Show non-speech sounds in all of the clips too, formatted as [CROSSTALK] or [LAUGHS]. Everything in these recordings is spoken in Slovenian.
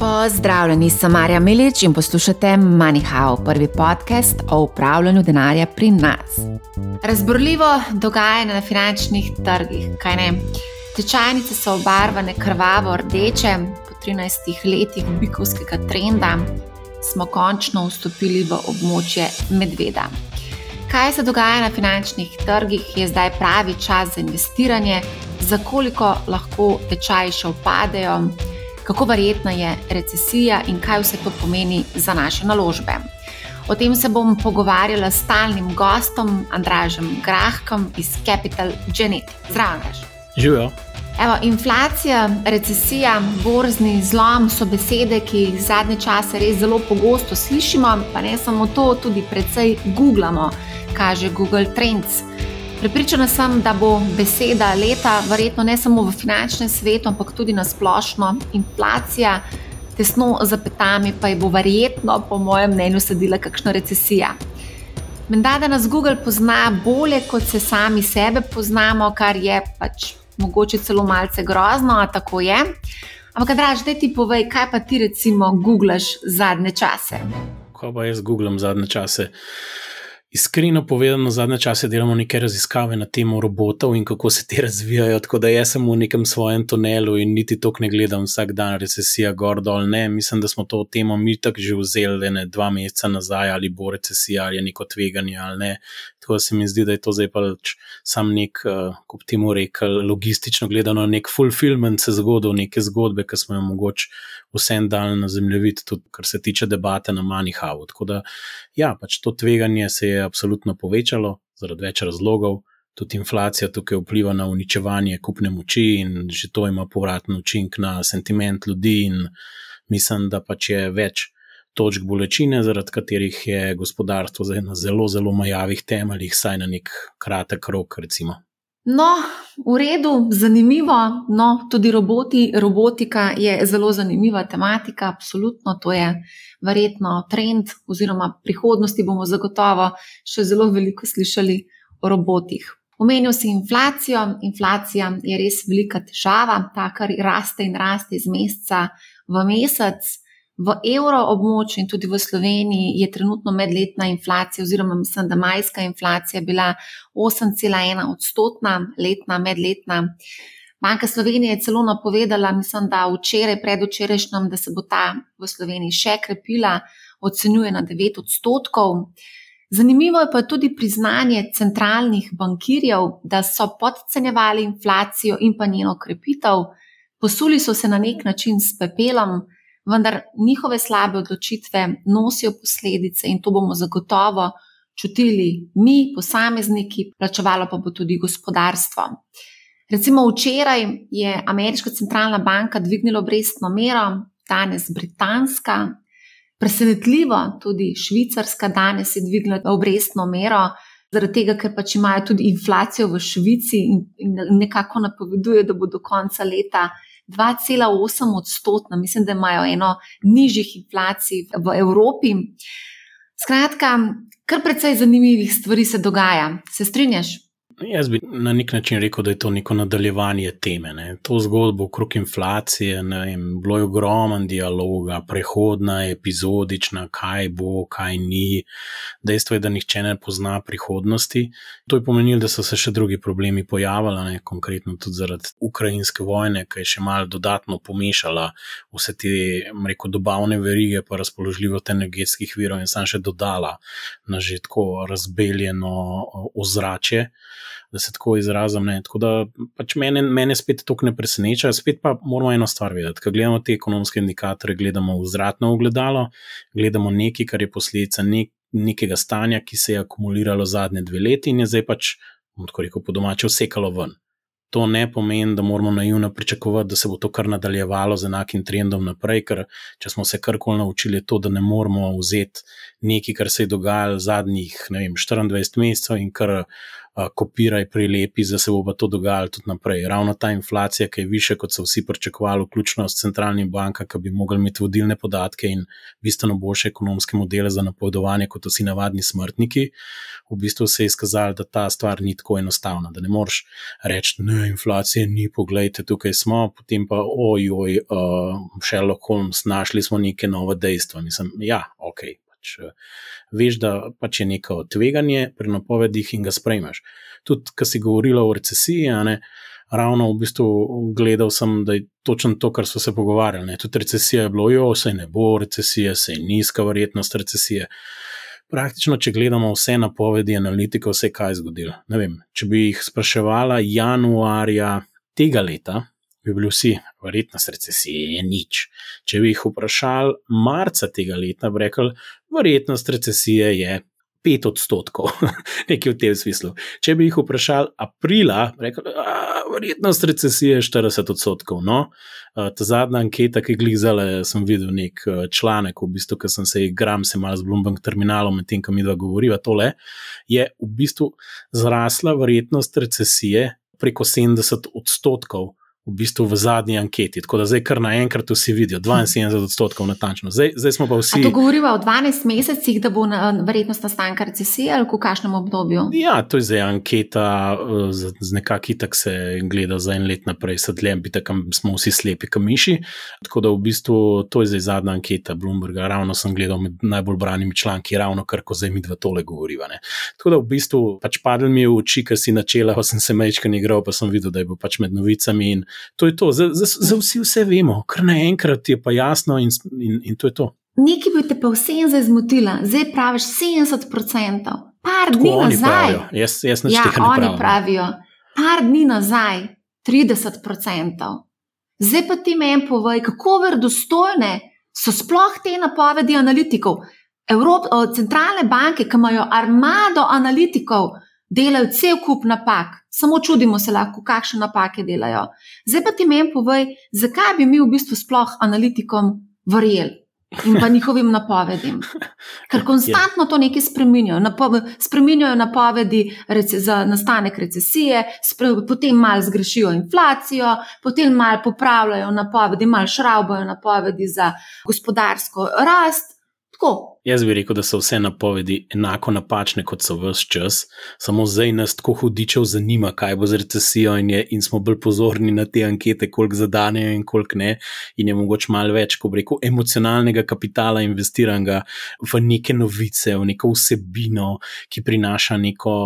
Pozdravljeni, sem Marja Milič in poslušate MoneyHow, prvi podcast o upravljanju denarja pri nas. Razborljivo dogajanje na finančnih trgih, kaj ne? Tečajnice so obarvane krvavo rdeče, po 13 letih bikovskega trenda smo končno vstopili v območje medveda. Kaj se dogaja na finančnih trgih, je zdaj pravi čas za investiranje, za koliko lahko tečaji še upadejo kako verjetna je recesija in kaj vse to pomeni za naše naložbe. O tem se bom pogovarjala s stalnim gostom Andražem Grahkom iz Capital Genetic. Zdravo, Živijo. Evo, inflacija, recesija, borzni zlom so besede, ki jih zadnje čase res zelo pogosto slišimo, pa ne samo to, tudi precej googlamo, kaže Google Trends. Pripričana sem, da bo beseda leta, verjetno ne samo v finančnem svetu, ampak tudi na splošno inflacija, tesno za petami, pa je bo verjetno, po mojem mnenju, sledila kakšna recesija. Menda, da nas Google pozna bolje, kot se sami sebe poznamo, kar je pač mogoče celo malce grozno, a tako je. Ampak, draž, da ti povej, kaj pa ti recimo googlaš zadnje čase? Kaj pa jaz googlam zadnje čase? Iskreno povedano, zadnje čase delamo neke raziskave na temo robotov in kako se ti razvijajo. Tako da jaz sem v nekem svojem tunelu in niti tok ne gledam vsak dan, recesija gor dol. Ne, mislim, da smo to temo mi tako že vzeli ne dva meseca nazaj, ali bo recesija ali je neko tveganje ali ne. Tako da se mi zdi, da je to zdaj pač sam nek, uh, kot temu rekel, logistično gledano, nek fulfillment se zgodil, neke zgodbe, ki smo jo mogoče vsem dal na zemljevid, tudi kar se tiče debate na Manihavu. Tako da, ja, pač to tveganje se je absolutno povečalo zaradi več razlogov. Tudi inflacija tukaj vpliva na uničevanje kupne moči, in že to ima povratni učinek na sentiment ljudi. Mislim, da pač je več točk bolečine, zaradi katerih je gospodarstvo zdaj na zelo, zelo majavih temeljih, saj na nek kratek rok. Recimo. No, v redu, zanimivo. No, tudi roboti, robotika je zelo zanimiva tematika, absolutno. To je verjetno trend, oziroma prihodnosti bomo zagotovo še zelo veliko slišali o robotih. Omenil si inflacijo. Inflacija je res velika težava, ta, kar raste in raste iz meseca v mesec. V evroobmočju in tudi v Sloveniji je trenutno medletna inflacija, oziroma mislim, da majska inflacija bila 8,1 odstotna, letna, medletna. Banka Slovenije je celo napovedala, mislim, da včeraj, predvčerajšnjem, da se bo ta v Sloveniji še krepila, ocenjuje na 9 odstotkov. Zanimivo je pa tudi priznanje centralnih bankirjev, da so podcenjevali inflacijo in pa njeno krepitev, posuli so se na nek način s pepelom vendar njihove slabe odločitve nosijo posledice in to bomo zagotovo čutili mi, posamezniki, plačevalo pa bo tudi gospodarstvo. Recimo včeraj je Ameriška centralna banka dvignila obrestno mero, danes britanska, presenetljivo tudi švicarska danes je dvignila obrestno mero. Zaradi tega, ker pač imajo tudi inflacijo v Švici in nekako napoveduje, da bo do konca leta 2,8 odstotna, mislim, da imajo eno nižjih inflacij v Evropi. Skratka, kar precej zanimivih stvari se dogaja. Se strinjaš? Jaz bi na nek način rekel, da je to neko nadaljevanje teme. Ne. To zgodbo okrog inflacije, ne vem, bilo je ogromen dialoga, prehodna, epizodična, kaj bo, kaj ni. Dejstvo je, da nihče ne pozna prihodnosti. To je pomenilo, da so se še drugi problemi pojavili, ne, konkretno tudi zaradi ukrajinske vojne, ki je še malo dodatno pomešala vse te, rekel, dobavne verige, pa razpoložljivost energetskih virov in sam še dodala na že tako razbeljeno ozračje da se tako izrazim. Ne. Tako da pač mene, mene spet to ne preseneča. Spet pa moramo eno stvar vedeti. Ko gledamo te ekonomske indikatorje, gledamo v zratno ogledalo, gledamo nekaj, kar je posledica nek, nekega stanja, ki se je akumuliralo zadnje dve leti in je zdaj pač, tako rekel, po domače, vsekalo ven. To ne pomeni, da moramo naivno pričakovati, da se bo to kar nadaljevalo z enakim trendom naprej, ker če smo se karkoli naučili, to, da ne moramo vzeti nekaj, kar se je dogajalo zadnjih vem, 24 mesecev in kar kopiraj, prilepi, da se bo to dogajalo tudi naprej. Ravno ta inflacija, ki je više, kot so vsi pričakovali, vključno s centralnim bankom, ki bi mogli imeti vodilne podatke in bistveno boljše ekonomske modele za napovedovanje, kot vsi navadni smrtniki, v bistvu se je izkazalo, da ta stvar ni tako enostavna. Da ne moreš reči, da inflacije ni, pogledajte, tukaj smo, potem pa ojoj, uh, Sherlock Holmes, našli smo neke nove dejstva. Mislim, ja, ok. Pač, veš, da pač je neko tveganje pri napovedih in ga sprejmeš. Tudi, kar si govorila o recesiji, ne, ravno v bistvu gledal sem, da je točno to, kar smo se pogovarjali. Ne. Tudi recesija je bilo, jo, se ne bo recesija, se je nizka verjetnost recesije. Praktično, če gledamo vse napovedi analitikov, se je kaj zgodilo. Vem, če bi jih spraševala januarja tega leta, bi bili vsi, verjetnost recesije je nič. Če bi jih vprašali marca tega leta, bi rekli, verjetnost recesije je 5 odstotkov, [LAUGHS] nekaj v tem smislu. Če bi jih vprašali aprila, bi rekli, verjetnost recesije je 40 odstotkov. No, ta zadnja anketa, ki je glizala, sem videl nek članek, v bistvu, ki sem se igram, se malo z Bloomberg terminalom, medtem ko mi dva govoriva tole, je v bistvu zrasla verjetnost recesije preko 70 odstotkov v bistvu v zadnji anketi. Tako da zdaj kar naenkrat vsi vidijo, 72 odstotkov natančno. Zdaj, zdaj smo pa vsi. A to govorimo o 12 mesecih, da bo na, verjetnost nastanka recesije ali v kakšnem obdobju? Ja, to je zdaj anketa, eh, z, z nekakšni tak se gleda za en let naprej, sedljem, biti tam smo vsi slepi, kamiši. Tako da v bistvu to je zdaj zadnja anketa Bloomberga. Ravno sem gledal med najbolj branimi članki, ravno kar ko zdaj mi dva tole govoriva. Ne. Tako da v bistvu pač padel mi je v oči, ker si načela, ko sem se mečkan igral, pa sem videl, da je bil pač med novicami in to je to, za vsi vse vemo, kar naenkrat je pa jasno in, in, in to je to. Nekaj bi te pa vsem zdaj zmotila, zdaj praviš 70%, par dni Tako nazaj. Jaz, jaz ja, oni pravim. pravijo, par dni nazaj 30%. Zdaj pa ti meni povej, kako verodostojne so sploh te napovedi analitikov. Evrop, centralne banke, ki imajo armado analitikov, delajo cel kup napak, samo čudimo se lahko, kakšne napake delajo. Zdaj pa ti meni povej, zakaj bi mi v bistvu sploh analitikom verjeli. In pa njihovim [LAUGHS] napovedim. Ker konstantno to nekaj spremenjajo. Napo spremenjajo napovedi za nastanek recesije, potem malo zgrešijo inflacijo, potem malo popravljajo napovedi, malo šraubajo napovedi za gospodarsko rast. Tako, Jaz bi rekel, da so vse napovedi enako napačne, kot so vse čas, samo zdaj nas tako hudičev zanima, kaj bo z recesijo, in, je, in smo bolj pozorni na te ankete, koliko zadanejo in koliko ne. In je mogoče malo več, ko reko, emocionalnega kapitala investiranega v neke novice, v neko vsebino, ki prinaša neko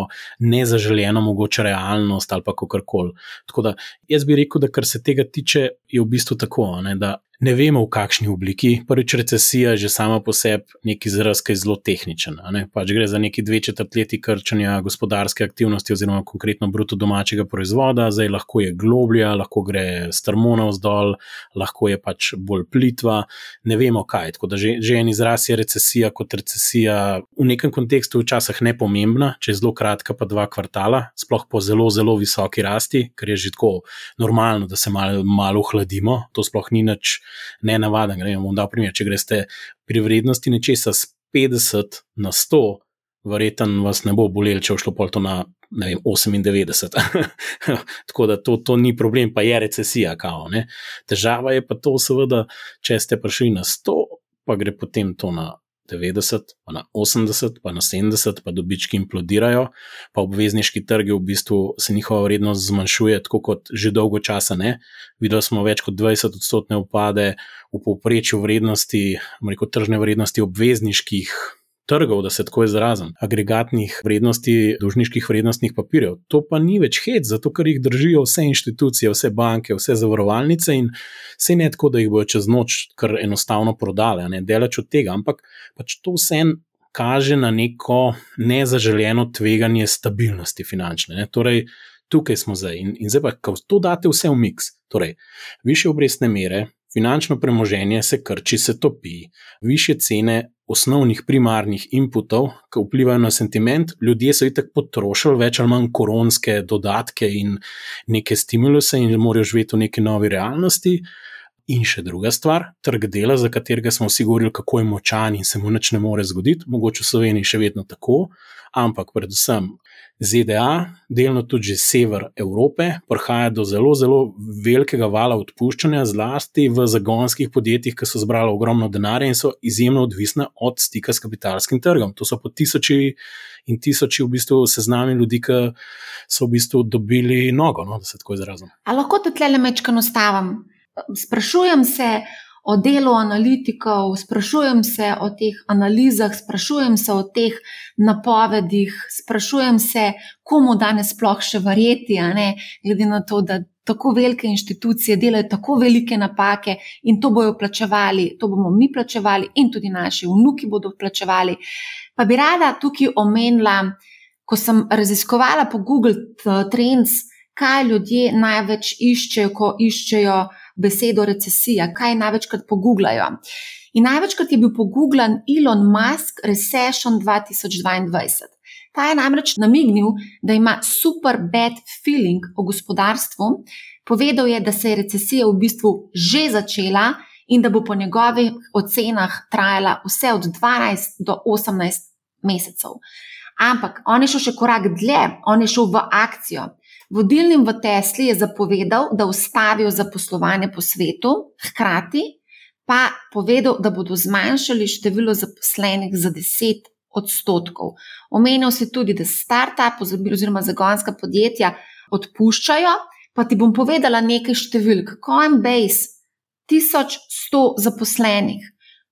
nezaželjeno, mogoče realnost ali pa kako koli. Tako da jaz bi rekel, da kar se tega tiče, je v bistvu tako, ne, da ne vemo, v kakšni obliki. Prvič, recesija že sama po sebi neki izraz, ki je zelo tehničen. Pač gre za neki dve četrtletji krčanja gospodarske aktivnosti, oziroma konkretno bruto domačega proizvoda, zdaj lahko je globlja, lahko gre strmona vzdolj, lahko je pač bolj plitva, ne vemo kaj. Tako da že, že en izraz je recesija kot recesija v nekem kontekstu včasih nepomembna, če je zelo kratka, pa dva kvartala, sploh po zelo, zelo visoki rasti, ker je že tako normalno, da se malo mal ohladimo, to sploh ni nič ne navaden. Ne bom dal primer, če greste pri vrednosti nečesa s 50 na 100, verjetno vas ne bo bolelo, če šlo pol to na vem, 98. [LAUGHS] Tako da to, to ni problem, pa je recesija. Kao, Težava je pa to, seveda, če ste prišli na 100, pa gre potem to na 90, pa na 80, pa na 70, pa dobički implodirajo, pa obvezniški trgi v bistvu se njihova vrednost zmanjšuje, tako kot že dolgo časa ne. Videli smo več kot 20 odstotne upade v povprečju vrednosti, rekel, tržne vrednosti obvezniških trgov, da se tako izrazim, agregatnih vrednosti, dolžniških vrednostnih papirjev. To pa ni več hec, zato ker jih držijo vse inštitucije, vse banke, vse zavarovalnice in vse ne tako, da jih bojo čez noč kar enostavno prodali, ne delač od tega, ampak pač to vse kaže na neko nezaželjeno tveganje stabilnosti finančne. Ne. Torej, tukaj smo zdaj in, in zdaj pa, ko to date vse v miks, torej, više obrestne mere. Finančno premoženje se krči, se topi, više cene osnovnih primarnih inputov, ki vplivajo na sentiment. Ljudje so itak potrošili več ali manj koronske dodatke in neke stimuluse in morajo živeti v neki novi realnosti. In še druga stvar, trg dela, za katerega smo vsi govorili, kako je močan in se mu nič ne more zgoditi, mogoče v Sloveniji še vedno tako, ampak predvsem ZDA, delno tudi sever Evrope, prihaja do zelo, zelo velikega vala odpuščanja, zlasti v zagonskih podjetjih, ki so zbrali ogromno denarja in so izjemno odvisna od stika s kapitalskim trgom. To so po tisoči in tisoči v bistvu seznami ljudi, ki so v bistvu dobili nogo, no, da se tako izrazim. Ali lahko to tle le mečkano stavim? Sprašujem se, o delu analitikov, sprašujem se o teh analizah, sprašujem se o teh napovedih, sprašujem se, komu danes sploh še verjeti, glede na to, da tako velike inštitucije delajo tako velike napake in to bojo plačevali, to bomo mi plačevali in tudi naši vnuki bodo plačevali. Pa bi rada tukaj omenila, ko sem raziskovala po Google Trends, kaj ljudje največ iščejo, ko iščejo besedo recesija, kaj največkrat pogublajo. In največkrat je bil pogublan Elon Musk Recession 2022. Ta je namreč namignil, da ima super bad feeling o gospodarstvu. Povedal je, da se je recesija v bistvu že začela in da bo po njegovih ocenah trajala vse od 12 do 18 mesecev. Ampak on je šel še korak dlje, on je šel v akcijo. Vodilnim v Tesli je zapovedal, da ustavijo zaposlovanje po svetu, hkrati pa povedal, da bodo zmanjšali število zaposlenih za 10 odstotkov. Omenil si tudi, da start-up oziroma zagonska podjetja odpuščajo. Pa ti bom povedala nekaj številk. Coinbase, 1100 zaposlenih,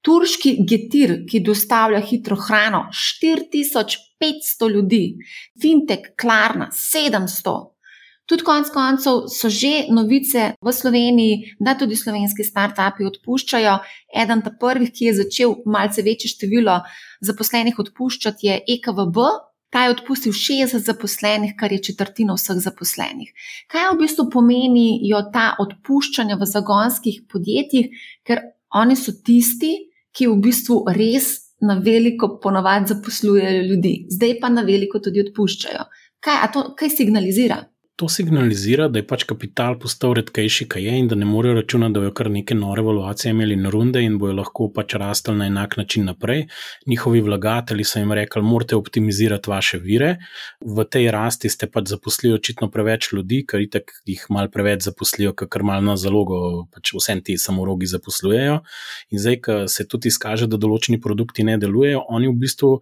turški Getir, ki dostavlja hitro hrano, 4500 ljudi, Fintech, Klarna, 700. Tudi konec koncev so že novice v Sloveniji, da tudi slovenski start-upi odpuščajo. Eden ta prvih, ki je začel malce večje število zaposlenih odpuščati, je EKVB. Ta je odpustil 60 zaposlenih, kar je četrtina vseh zaposlenih. Kaj v bistvu pomenijo ta odpuščanja v zagonskih podjetjih, ker oni so tisti, ki v bistvu res na veliko ponovadi zaposlujejo ljudi, zdaj pa na veliko tudi odpuščajo. Kaj, to, kaj signalizira? To signalizira, da je pač kapital postal redkejši, kaj je, in da ne morejo računati, da bodo kar neke nore valuacije imeli na runde in bojo lahko pač rastli na enak način naprej. Njihovi vlagatelji so jim rekli, morate optimizirati vaše vire. V tej rasti ste pač zaposlili očitno preveč ljudi, ker jih malo preveč zaposlijo, ker malo na zalogo, pač vsem ti samorogi zaposlujejo. In zdaj, ko se tudi izkaže, da določeni produkti ne delujejo, oni v bistvu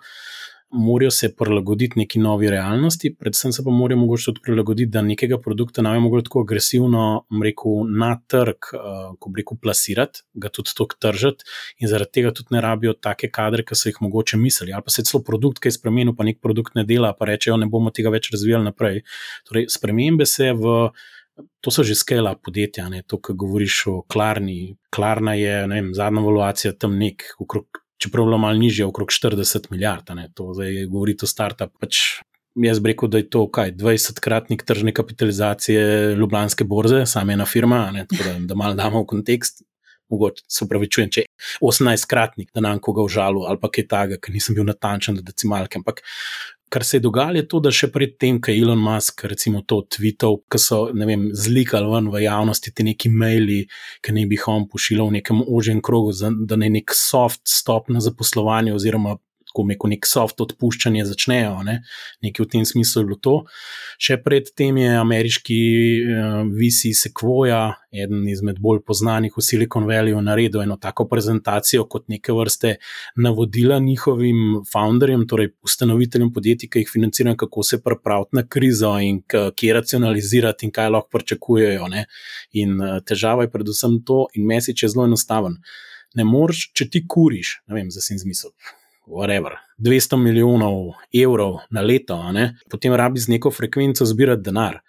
morajo se prilagoditi neki novi realnosti, predvsem se pa morajo mogoče tudi prilagoditi, da nekega produkta ne bomo tako agresivno rekel, na trg, uh, ko bi rekel, plasirati, ga tudi tako tržati in zaradi tega tudi ne rabijo take kadre, ki so jih mogoče mislili. Ali pa se celo produkt, ki je spremenil, pa nek produkt ne dela, pa rečejo, ne bomo tega več razvijali naprej. Torej, spremembe se v. To so že skala podjetja, ne? to, kar govoriš o Klarni. Klarna je, vem, zadnja valuacija tam nek, okrog čeprav bilo malo nižje, okrog 40 milijard. To zdaj govori o startupu. Pač jaz bi rekel, da je to kaj 20-kratnik tržne kapitalizacije Ljubljanske borze, sama ena firma, da, da malo damo v kontekst. Mogoče se upravičujem, če je 18-kratnik, da nam koga užalil ali pa kaj takega, ker nisem bil natančen do decimalke. Ampak kar se je dogajalo, je to, da še predtem, ko je Elon Musk, recimo, to tweetal, ki so vem, zlikali ven v javnosti ti neki maili, ki ne bi jih on pošiljal v nekem ožjem krogu, da ne nek soft stop na zaposlovanje oziroma tako neko nek soft odpuščanje začnejo. Ne? Nekaj v tem smislu je bilo to. Še predtem je ameriški uh, VC Sequoia, eden izmed bolj znanih v Silicon Valleyju, naredil eno tako prezentacijo kot neke vrste navodila njihovim founderjem, torej ustanoviteljem podjetij, ki jih financirajo, kako se pripraviti na krizo in kje racionalizirati in kaj lahko pričakujejo. Ne? In uh, težava je predvsem to, in mesič je zelo enostaven. Ne moreš, če ti kuriš, ne vem, za sin zmisel whatever, 200 milijonov evrov na leto, potem rabi z neko frekvenco zbirati denar.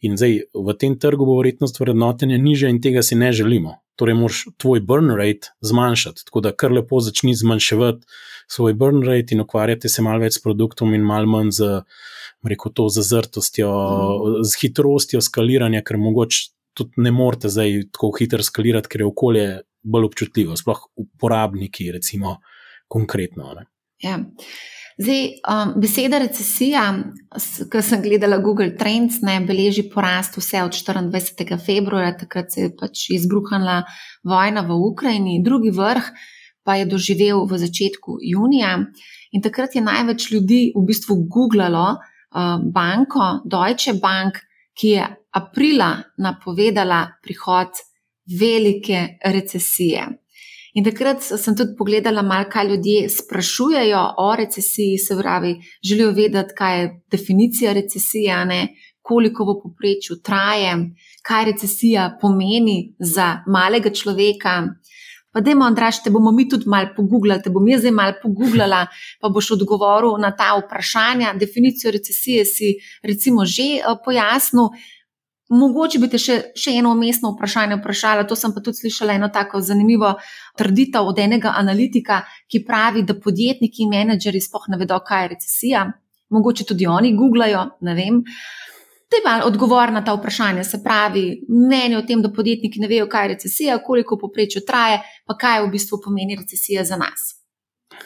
In zdaj v tem trgu bo vrednost vrednotenja nižja in tega si ne želimo. Torej, moraš tvoj burn rate zmanjšati, tako da kar lepo začni zmanjševati svoj burn rate in ukvarjati se malo več s produktom in malo manj z, rekel, to zazrtostjo, mm. z hitrostjo skaliranja, ker mogoče tudi ne morete zdaj tako hitro skalirati, ker je okolje bolj občutljivo, sploh uporabniki, recimo konkretno. Ne. Ja. Zdaj, um, beseda recesija, ki sem gledala Google Trends, ne beleži porast vse od 24. februarja, takrat se je pač izbruhnila vojna v Ukrajini, drugi vrh pa je doživel v začetku junija. In takrat je največ ljudi v bistvu googlalo uh, banko Deutsche Bank, ki je aprila napovedala prihod velike recesije. In takrat sem tudi pogledala, malo, kaj ljudje sprašujejo o recesiji, se pravi, želijo vedeti, kaj je definicija recesije, ne? koliko v poprečju traje, kaj recesija pomeni za malega človeka. Pa, da, Andraš, te bomo mi tudi malo pogooglali, te bom jaz zdaj malo pogooglala, pa boš odgovoril na ta vprašanja. Definicijo recesije si, recimo, že uh, pojasnil. Mogoče bi te še, še eno umestno vprašanje vprašala. To sem pa tudi slišala eno tako zanimivo trditev od enega analitika, ki pravi, da podjetniki in menedžeri sploh ne vedo, kaj je recesija. Mogoče tudi oni googlajo, ne vem. Je malo odgovor na ta vprašanje. Se pravi, mnenje o tem, da podjetniki ne vejo, kaj je recesija, koliko poprečju traje, pa kaj v bistvu pomeni recesija za nas.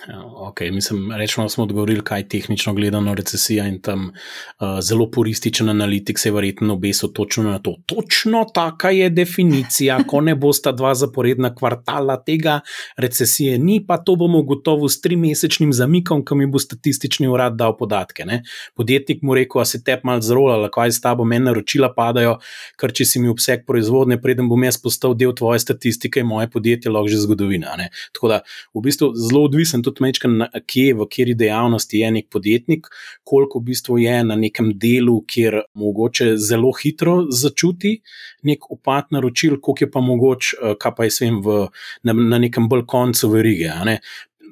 Ja, okay, mislim, rečemo, da smo odgovorili, kaj je tehnično gledano recesija in tam uh, zelo purističen analitik se je verjetno obesil točno na to. Točno taka je definicija, ko ne bosta dva zaporedna kvartala tega, recesije ni, pa to bomo gotovo s trimesečnim zamikom, ko mi bo statistični urad dal podatke. Ne? Podjetnik mu rekel, a se te mal zrola, kaj s tabo meni naročila padajo, ker če si mi obseg proizvodne, preden bom jaz postal del tvoje statistike, moje podjetje lahko že zgodovina. Ne? Tako da v bistvu zelo odvisen tudi mečkam, kje, v kateri dejavnosti je nek podjetnik, koliko v bistvu je na nekem delu, kjer mogoče zelo hitro začuti nek upad naročil, koliko je pa mogoče, eh, kaj pa je svem v, na, na nekem bolj koncu verige.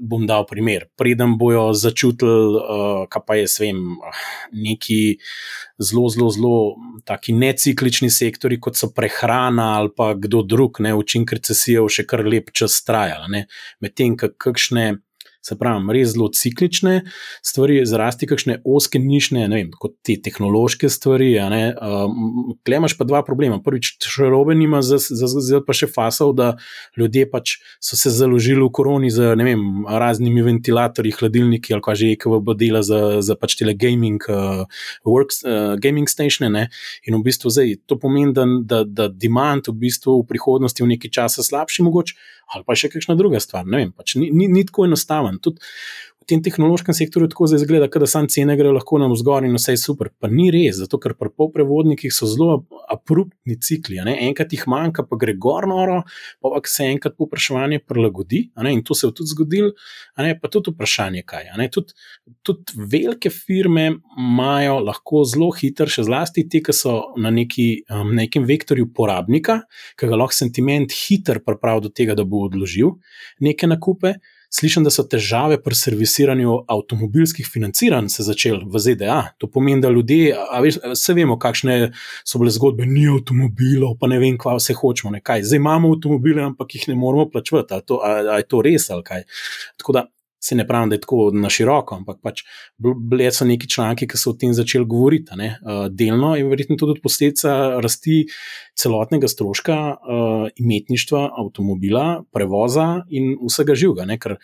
Bom dal primer. Preden bojo začutili, uh, kaj pa je s tem, neki zelo, zelo, zelo taki neciklični sektori, kot so prehrana ali pa kdo drug, ne, učinki recesije, še kar lep čas trajali. Medtem, kakšne se pravi, res zelo ciklične stvari, zrasti kakšne oske nišne, ne vem, kot te tehnološke stvari. Um, Klemaš pa dva problema. Prvič, še robe nima, zdaj pa še fasal, da ljudje pač so se založili v koroni z vem, raznimi ventilatorji, hladilniki ali pa že EKV dela za, za pač tele gaming, uh, works, uh, gaming station. In v bistvu zdaj to pomeni, da, da, da demand v bistvu v prihodnosti v neki časa slabši mogoče ali pa še kakšna druga stvar. Ne vem, pač ni, ni, ni tako enostaven. Tudi v tem tehnološkem sektorju tako zdaj zgleda, da sam cene grejo lahko na vzgor in vse je super. Pa ni res, zato ker pri polprevodnikih so zelo abruptni cikli. Enkrat jih manjka, pa gre gor noro, pa pa se enkrat povpraševanje prilagodi. In to se je tudi zgodilo, pa tudi vprašanje, kaj. Tudi, tudi velike firme imajo lahko zelo hitro, še zlasti ti, ki so na neki, um, nekem vektorju porabnika, ki ga lahko sentiment hiter pripravi do tega, da bo odložil neke nakupe. Slišim, da so težave pri servisiranju avtomobilskih financiranj se začele v ZDA. To pomeni, da ljudje, vse vemo, kakšne so bile zgodbe, ni avtomobilov, pa ne vem, kva vse hočemo. Nekaj. Zdaj imamo avtomobile, ampak jih ne moramo plačevati. Ali je to res ali kaj? Tako da se ne pravim, da je tako na široko, ampak pač bile so neki članki, ki so o tem začeli govoriti. Uh, delno je verjetno tudi posledica rasti celotnega stroška uh, imetništva avtomobila, prevoza in vsega živega. Ker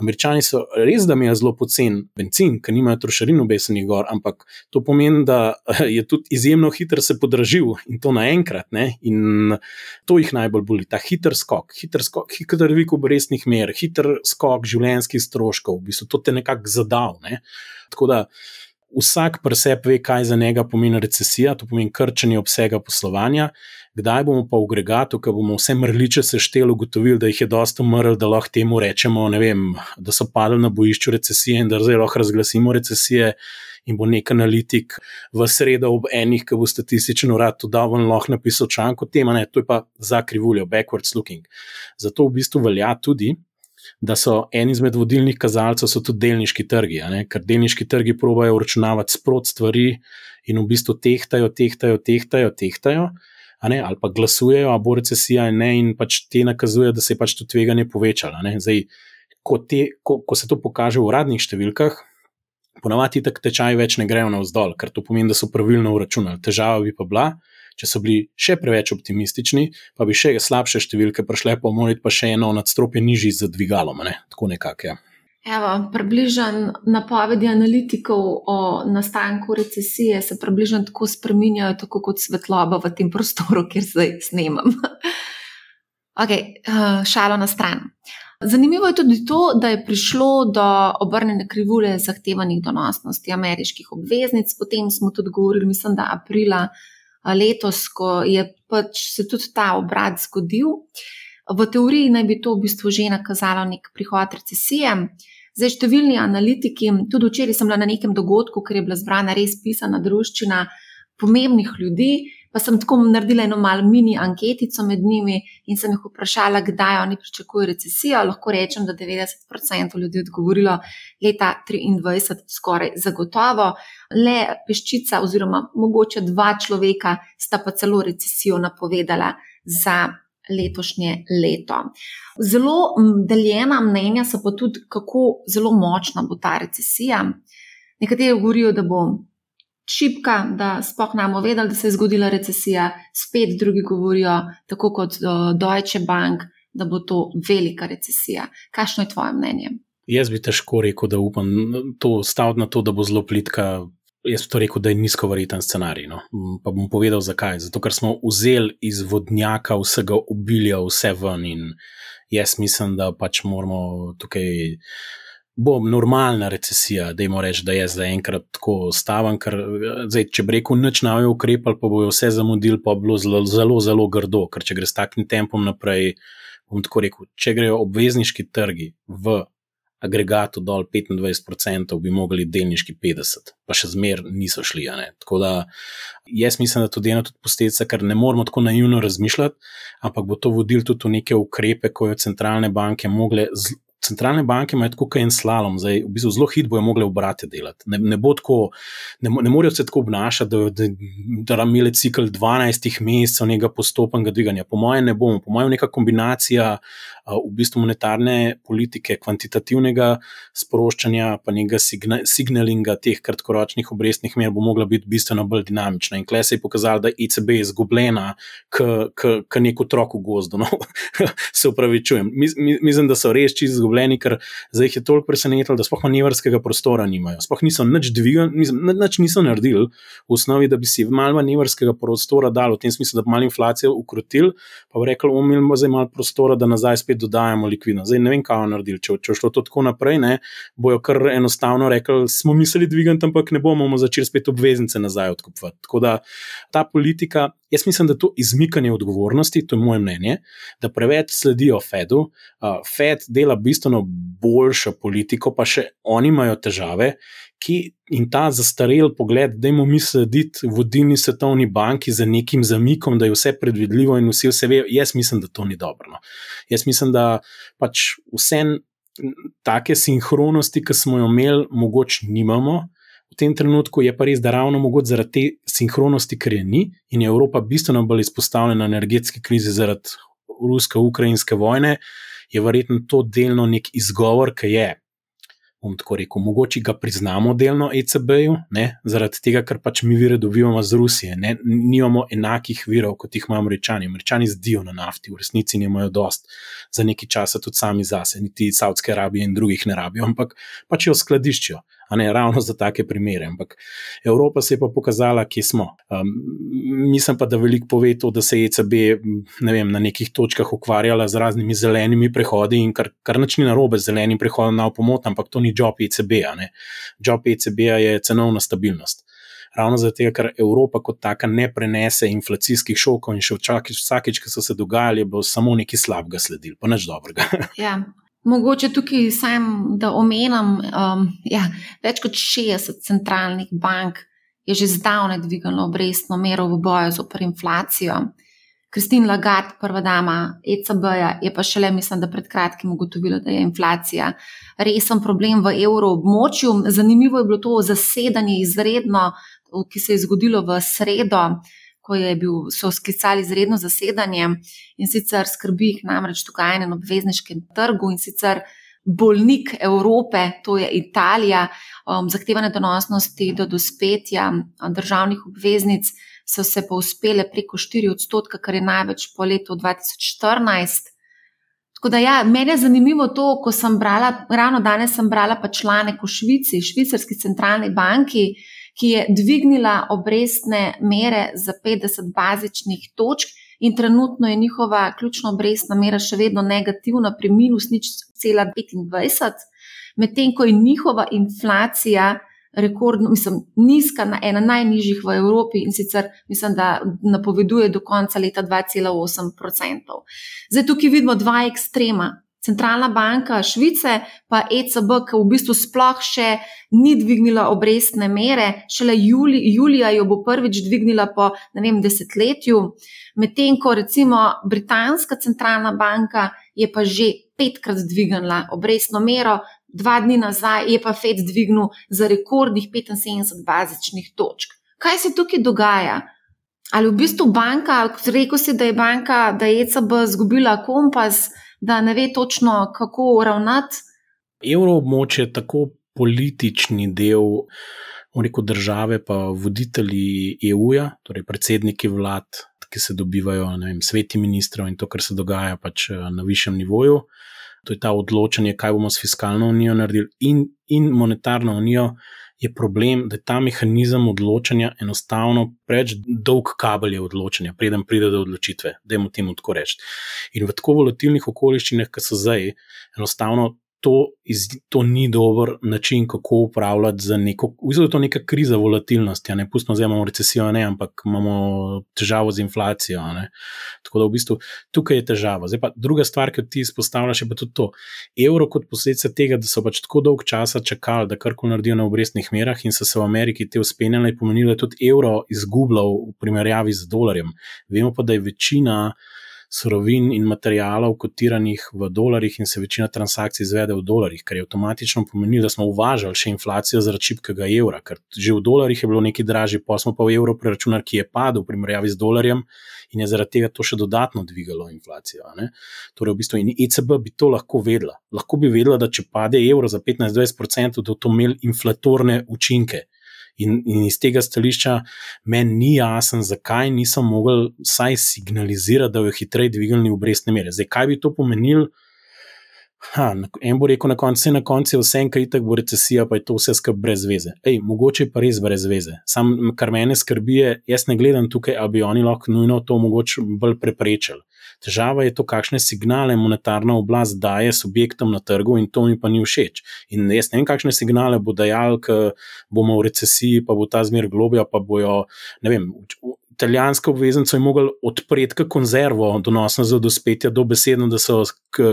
Američani so res, da imajo zelo pocen benzin, ker nimajo trošarin obesenih gor, ampak to pomeni, da [LAUGHS] je tudi izjemno hitro se podražil in to naenkrat. Ne? In to jih najbolj boli, ta hiter skok, hiter skok, hiter vik obrestnih mer, hiter skok življenjskih stroškov, v bistvu to te nekako zadal. Ne? Tako da vsak preseb ve, kaj za njega pomeni recesija, to pomeni krčenje obsega poslovanja. Kdaj bomo pa v agregatu, ko bomo vse mrliče sešteli, ugotovili, da jih je dosta umrl, da lahko temu rečemo, vem, da so padli na bojišču recesije in da zdaj lahko razglasimo recesije. In bo nek analitik v sredo ob enih, ki bo statističen urad to dal, in lahko napisal članek o tem, ne, to je pa za krivuljo, backwards looking. Zato v bistvu velja tudi, da so en izmed vodilnih kazalcev tudi delniški trgi, ker delniški trgi probajo uračunavati sprot stvari in v bistvu tehtajo, tehtajo, tehtajo, tehtajo. Ne, ali pa glasujejo, a bo recesija ne, in pač te nakazujejo, da se je pač to tveganje povečalo. Zdaj, ko, te, ko, ko se to pokaže v uradnih številkah, ponavadi tako tečaji več ne grejo navzdol, ker to pomeni, da so pravilno uračunali. Težava bi pa bila, Če so bili še preveč optimistični, pa bi še slabše številke prišle, pa morali pa še eno nadstropje nižji z dvigalom. Ne? Tako nekako je. Ja. Evo, približen napovedi analitikov o nastanku recesije se približno tako spreminjajo, tako kot svetloba v tem prostoru, kjer zdaj snemam. [LAUGHS] ok, uh, šalo na stran. Zanimivo je tudi to, da je prišlo do obrnjene krivulje zahtevanih donosnosti ameriških obveznic. Potem smo tudi govorili, mislim, da aprila letos, ko je pač se tudi ta obrat zgodil. V teoriji naj bi to v bistvu že nakazalo nek prihod recesije. Zdaj, številni analitiki, tudi včeraj sem bila na nekem dogodku, ker je bila zbrana res pisana družščina pomembnih ljudi, pa sem tako naredila eno malo mini anketico med njimi in sem jih vprašala, kdaj oni pričakujejo recesijo. Lahko rečem, da 90% ljudi je odgovorilo leta 2023, skoraj zagotovo. Le peščica, oziroma mogoče dva človeka, sta pa celo recesijo napovedala za letošnje leto. Zelo deljena mnenja so pa tudi, kako zelo močna bo ta recesija. Nekateri govorijo, da bo šipka, da spoh namo vedeli, da se je zgodila recesija, spet drugi govorijo, tako kot Deutsche Bank, da bo to velika recesija. Kakšno je tvoje mnenje? Jaz bi težko rekel, da upam to staviti na to, da bo zelo plitka Jaz bi to rekel, da je nizko verjeten scenarij. No. Pa bom povedal, zakaj. Zato, ker smo vzeli iz vodnjaka vsega obilja, vse ven. In jaz mislim, da pač moramo tukaj. Bo normalna recesija, da jim rečem, da je zaenkrat tako staven, ker zdaj, če bi rekel, noč na jo ukrepali, pa bojo vse zamudili, pa bo zelo, zelo, zelo grdo, ker če gre s takim tempom naprej, bom tako rekel, če grejo obvezniški trgi v agregatu dol 25%, bi mogli delniški 50%, pa še zmer niso šli. Tako da jaz mislim, da to je ena od posledic, ker ne moramo tako naivno razmišljati, ampak bo to vodilo tudi v neke ukrepe, ko jo centralne banke mogle centralne banke imajo tako en slalom, zdaj v bistvu zelo hitro bojo mogle obrate delati. Ne, ne, tako, ne, ne morejo se tako obnašati, da, da, da, da imeli cikl 12 mesecev nekega postopnega dviganja. Po mojem, ne bomo, po mojem, neka kombinacija v bistvu monetarne politike, kvantitativnega sproščanja, pa nekega signa, signalinga teh kratkoročnih obrestnih mer bo mogla biti bistveno bolj dinamična. In klej se je pokazalo, da ECB je izgubljena, kot nek otrok v gozdu. No? [LAUGHS] se upravičujem. Mislim, da so res čisto izgubljeni ker zdaj jih je toliko presenetilo, da sploh manevrskega prostora nimajo. Sploh niso nič dvigali, nič niso naredili v osnovi, da bi si malo manevrskega prostora dali, v tem smislu, da bi malo inflacijo ukrotili, pa bi rekli, umilimo zdaj malo prostora, da nazaj spet dodajamo likvidnost. Zdaj ne vem, kaj bodo naredili. Če, če šlo to tako naprej, ne, bojo kar enostavno rekli, smo mislili dvigati, ampak ne bomo, bomo začeli spet obveznice nazaj odkupovati. Tako da ta politika Jaz mislim, da to izmikanje odgovornosti, to je moje mnenje, da preveč sledijo Fedu. Uh, Fed dela bistveno boljšo politiko, pa še oni imajo težave. Ki, in ta zastarel pogled, da imamo mi slediti vodilni svetovni banki za nekim zamikom, da je vse predvidljivo in vsi vse vejo, jaz mislim, da to ni dobro. No. Jaz mislim, da pač vse take sinhronosti, ki smo jo imeli, mogoče nimamo v tem trenutku je pa res, da ravno mogoče zaradi te sinhronosti, ker je ni in je Evropa bistveno bolj izpostavljena energetski krizi zaradi rusko-ukrajinske vojne, je verjetno to delno nek izgovor, ki je bom tako rekel, mogoče ga priznamo delno ECB-ju, zaradi tega, ker pač mi vire dobivamo z Rusije. Ne? Nimamo enakih virov, kot jih imajo američani. Američani zdijo na nafti, v resnici nimajo dost za nekaj časa, tudi sami zase, niti Saudske Arabije in drugih ne rabijo, ampak pač jo skladiščijo. Ne ravno za take primere. Ampak Evropa se je pa pokazala, kje smo. Um, mislim pa, da veliko pove to, da se je ECB ne vem, na nekih točkah ukvarjala z raznimi zelenimi prehodi in kar, kar načni na robe z zelenim prehodom na pomot, ampak to ni job ECB-a. Job ECB-a je cenovna stabilnost. Ravno zato, ker Evropa kot taka ne prenese inflacijskih šokov, in še včasih, vsakeč, ki so se dogajali, bo samo nekaj slabega sledil, pa nič dobrega. [LAUGHS] Ja. Mogoče tukaj sam, da omenam, um, ja, več kot 60 centralnih bank je že zdavnaj dvignilo obrestno mero v boju z opr inflacijo. Kristin Lagarde, prva dama ECB-ja, je pa šele, mislim, da pred kratkim ugotovila, da je inflacija resen problem v evroobmočju. Zanimivo je bilo to zasedanje izredno, ki se je zgodilo v sredo, ko je bil, so sklicali izredno zasedanje in sicer skrbi jih namreč tukaj na obvezniškem trgu in sicer. Bolnik Evrope, to je Italija, um, zahtevane donosnosti do dospetja državnih obveznic, so se pa uspele preko 4 odstotka, kar je največ po letu 2014. Da, ja, mene je zanimivo to, ko sem brala, ravno danes sem brala pa članek o Švici, švicarski centralni banki, ki je dvignila obrestne mere za 50 bazičnih točk in trenutno je njihova ključna obrestna mera še vedno negativna pri minus nič cela 25, medtem ko je njihova inflacija rekordno, mislim, nizka, na ena najnižjih v Evropi in sicer mislim, da napoveduje do konca leta 2,8%. Zdaj tukaj vidimo dva ekstrema. Centralna banka Švice, pa ECB, ki v bistvu sploh še ni dvignila obrestne mere, šele juli, julija jo bo prvič dvignila po vem, desetletju, medtem ko recimo Britanska centralna banka je pa že petkrat dvignila obrestno mero, dva dni nazaj je pa FED dvignil za rekordnih 75 bazičnih točk. Kaj se tukaj dogaja? Ali v bistvu banka, rekel si, da je banka, da je ECB izgubila kompas, da ne ve točno, kako ravnati? Evroobmočje je tako politični del. Rekel države, pa voditelji EU-ja, torej predsedniki vlad, ki se dobivajo, ne vem, sveti ministrov in to, kar se dogaja pač eh, na višjem nivoju, to je ta odločanje, kaj bomo s fiskalno unijo naredili in, in monetarno unijo, je problem, da je ta mehanizem odločanja enostavno preveč dolg kabel odločanja, preden pride do odločitve, da jim temu tako reči. In v tako volatilnih okoliščinah, kot so zdaj, enostavno to, iz, to ni dober način, kako upravljati za neko, mislim, da je to neka kriza volatilnosti. Ne pustimo, da imamo recesijo, ne, ampak imamo težavo z inflacijo. Ne. Tako da v bistvu tukaj je težava. Zdaj pa druga stvar, ki ti izpostavljaš, je pa tudi to. Evro kot posledica tega, da so pač tako dolg časa čakali, da karkoli naredijo na obrestnih merah in so se v Ameriki te uspenjali, je pomenilo, da je tudi evro izgubljal v primerjavi z dolarjem. Vemo pa, da je večina surovin in materijalov kotiranih v dolarjih in se večina transakcij izvede v dolarjih, kar je avtomatično pomenilo, da smo uvažali še inflacijo zaradi šibkega evra, ker že v dolarjih je bilo nekaj dražje, pa smo pa v evro preračunali, ki je padel v primerjavi z dolarjem in je zaradi tega to še dodatno dvigalo inflacijo. Torej, v bistvu in ECB bi to lahko vedela. Lahko bi vedela, da če pade evro za 15-20%, da to imel inflatorne učinke. In, in iz tega stališča meni ni jasno, zakaj nisem mogel vsaj signalizirati, da bojo hitreje dvignili obrestne mere. Zdaj, kaj bi to pomenilo? Ha, en bo rekel na koncu, na koncu je vse en, kaj tako bo recesija, pa je to vse skupaj brez veze. Ej, mogoče pa res brez veze. Sam, kar mene skrbi, je, jaz ne gledam tukaj, da bi oni lahko nujno to mogoče bolj preprečili. Težava je to, kakšne signale monetarna oblast daje subjektom na trgu, in to mi pa ni všeč. In jaz ne vem, kakšne signale bo dajal, ker bomo v recesiji, pa bo ta zmer globja, pa bojo, ne vem, italijanske obveznice mogli odpreti kot konzervo, donosno za dospetje, do besedno, da so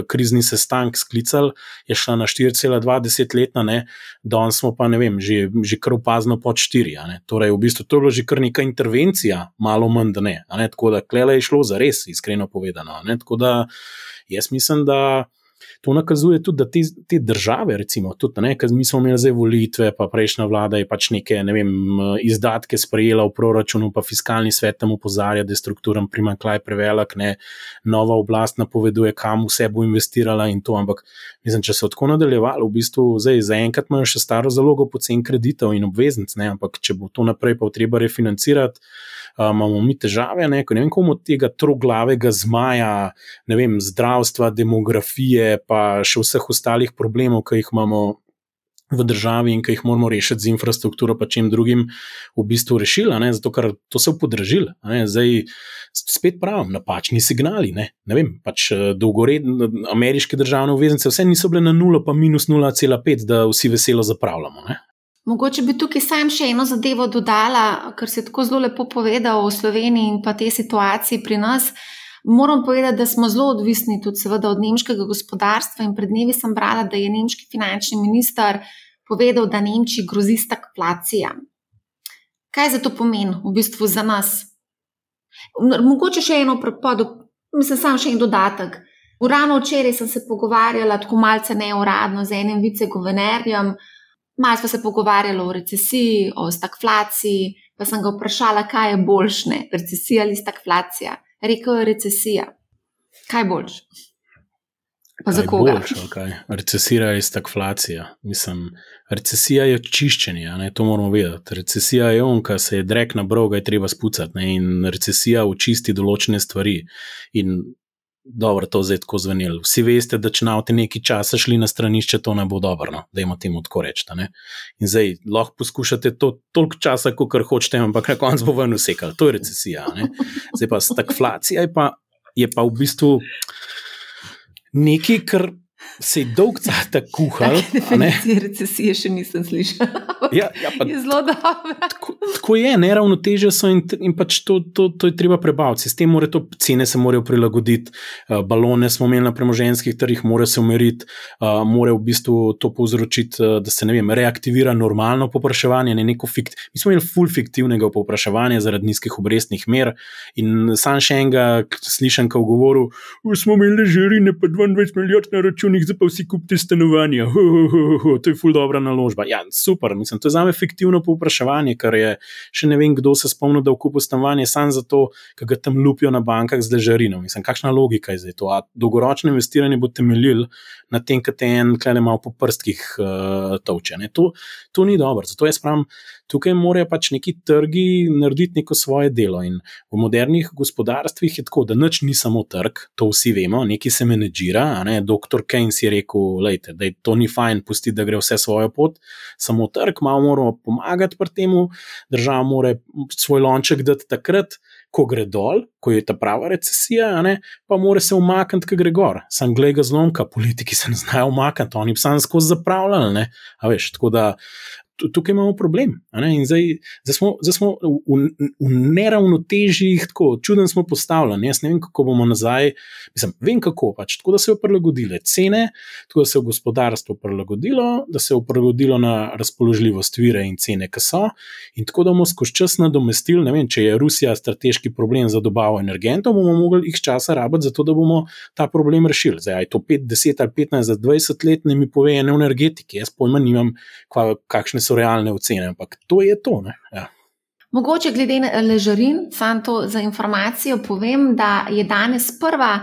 krizni sestank sklicali, je šla na 4,20 letna, ne, danes smo pa ne vem, že, že kar opazno pod 4. Torej, v bistvu to je bilo že kar neka intervencija, malo manj, da ne. ne tako da klele je šlo za res, iskreno povedano. Tako da jaz mislim, da. To nakazuje tudi, da te, te države, recimo, tudi, ne, mi smo imeli zdaj volitve, pa prejšnja vlada je pač neke ne vem, izdatke sprejela v proračunu, pa fiskalni svet tam upozarja, da je strukturen primankljaj prevelik, ne, nova oblast napoveduje, kam vse bo investirala in to. Ampak, mislim, če se tako nadaljevalo, v bistvu zdaj zaenkrat imajo še staro zalogo pocen kreditov in obveznic, ne, ampak če bo to naprej pa treba refinancirati imamo mi težave, ne, ne vem, komu tega troglavega zmaja, ne vem, zdravstva, demografije, pa še vseh ostalih problemov, ki jih imamo. V državi in ki jih moramo rešiti z infrastrukturo, pa čim drugim, v bistvu rešila, ne? zato ker to se je podražilo. Zdaj, spet pravim, napačni signali. Ne, ne vem, pač dolgoredne ameriške državne obveznice, vse niso bile na 0, pa minus 0,5, da vsi veselo zapravljamo. Ne? Mogoče bi tukaj sam še eno zadevo dodala, ker se tako zelo lepo povedal o Sloveniji in pa tej situaciji pri nas. Moram povedati, da smo zelo odvisni tudi seveda, od nemškega gospodarstva in pred dnevi sem brala, da je nemški finančni minister povedal, da Nemčiji grozi stagflacija. Kaj za to pomeni v bistvu za nas? Mogoče še eno prepod, mislim, samo še en dodatek. Urano včeraj sem se pogovarjala tako malce neuradno z enim viceguvernerjem. Malo smo se pogovarjali o recesiji, o stagflaciji, pa sem ga vprašala, kaj je boljše, recesija ali stagflacija. Rekel je recesija. Kaj boljš? Pa za koga? Boljš, okay. Recesija je stagflacija. Mislim, recesija je čiščenje, ne? to moramo vedeti. Recesija je on, ki se je drek na broga, je treba spucati. Ne? In recesija očisti določene stvari. In dobro, to zdaj tako zvenelo. Vsi veste, da če navte nekaj časa šli na stranišče, to ne bo dobro, no? da jim temu tako rečete. In zdaj lahko poskušate to toliko časa, kot hočete, ampak na koncu bo ven usekal. To je recesija. Ne? Zdaj pa stagflacija je pa, je pa v bistvu nekaj, kar se je dolg časa kuhal. Recesije še nisem slišal. Ja, ja, pa, je zelo dobro. Tako, tako je, neravnoteže so in, in pač to, to, to je treba prebaviti. S tem more to, cene se morajo prilagoditi, uh, balone smo imeli na premoženskih trgih, mora se umiriti, uh, mora v bistvu to povzročiti, uh, da se ne vem, reaktivira normalno popraševanje. Ne fikt, mi smo imeli full fiktivnega popraševanja zaradi nizkih obrestnih mer in sam še enega slišem, ko govoru, smo imeli žirine pa 22 milijard na računih, zdaj pa vsi kupite stanovanja. Ho, ho, ho, ho, to je full dobra naložba. Ja, super, mislim, to je za me fiktivno popraševanje, kar je še ne vem, kdo se spomni, da v kupu stanovanja samo zato, ker ga tam lupijo na bankah z ležarino. Mislim, kakšna logika je zdaj to? A dolgoročno investiranje bo temeljil na tem, kaj te en klene malo po prstkih uh, tovče. To, to ni dobro. Zato jaz pravim, tukaj morajo pač neki trgi narediti neko svoje delo. In v modernih gospodarstvih je tako, da nič ni samo trg, to vsi vemo, nekaj se menedžira. Ne? Doktor Keynes je rekel, lejte, da to ni fajn, pusti, da gre vse svojo pot, samo trg, malo moramo pomagati pri tem, država mora svoj lonček dati takrat. Ko gre dol, ko je ta prava recesija, ne, pa mora se umakniti, ko gre gor. Sam gleda zlomka, politiki se ne znajo umakniti, oni pa sam skozi zapravljali. Tako da tukaj imamo problem. Zdaj, zdaj smo, zdaj smo v, v neravnotežjih, tako čuden smo postavljeni. Jaz ne vem, kako bomo nazaj. Mislim, vem kako pač. Tako da se je prilagodile cene, tako da se je gospodarstvo prilagodilo, da se je prilagodilo na razpoložljivost vire in cene, ki so. In tako da bomo skozi čas nadomestili, ne vem, če je Rusija strateški problem za dobavo energentov, bomo mogli jih časa rabiti, zato da bomo ta problem rešili. Zdaj, je to 5, 10 ali 15 ali 20 let, ne mi pove ene energetike. Jaz pojma nimam, kakšne so realne ocene, ampak to je to. Ja. Mogoče glede na ležarin, samo to za informacijo povem, da je danes prva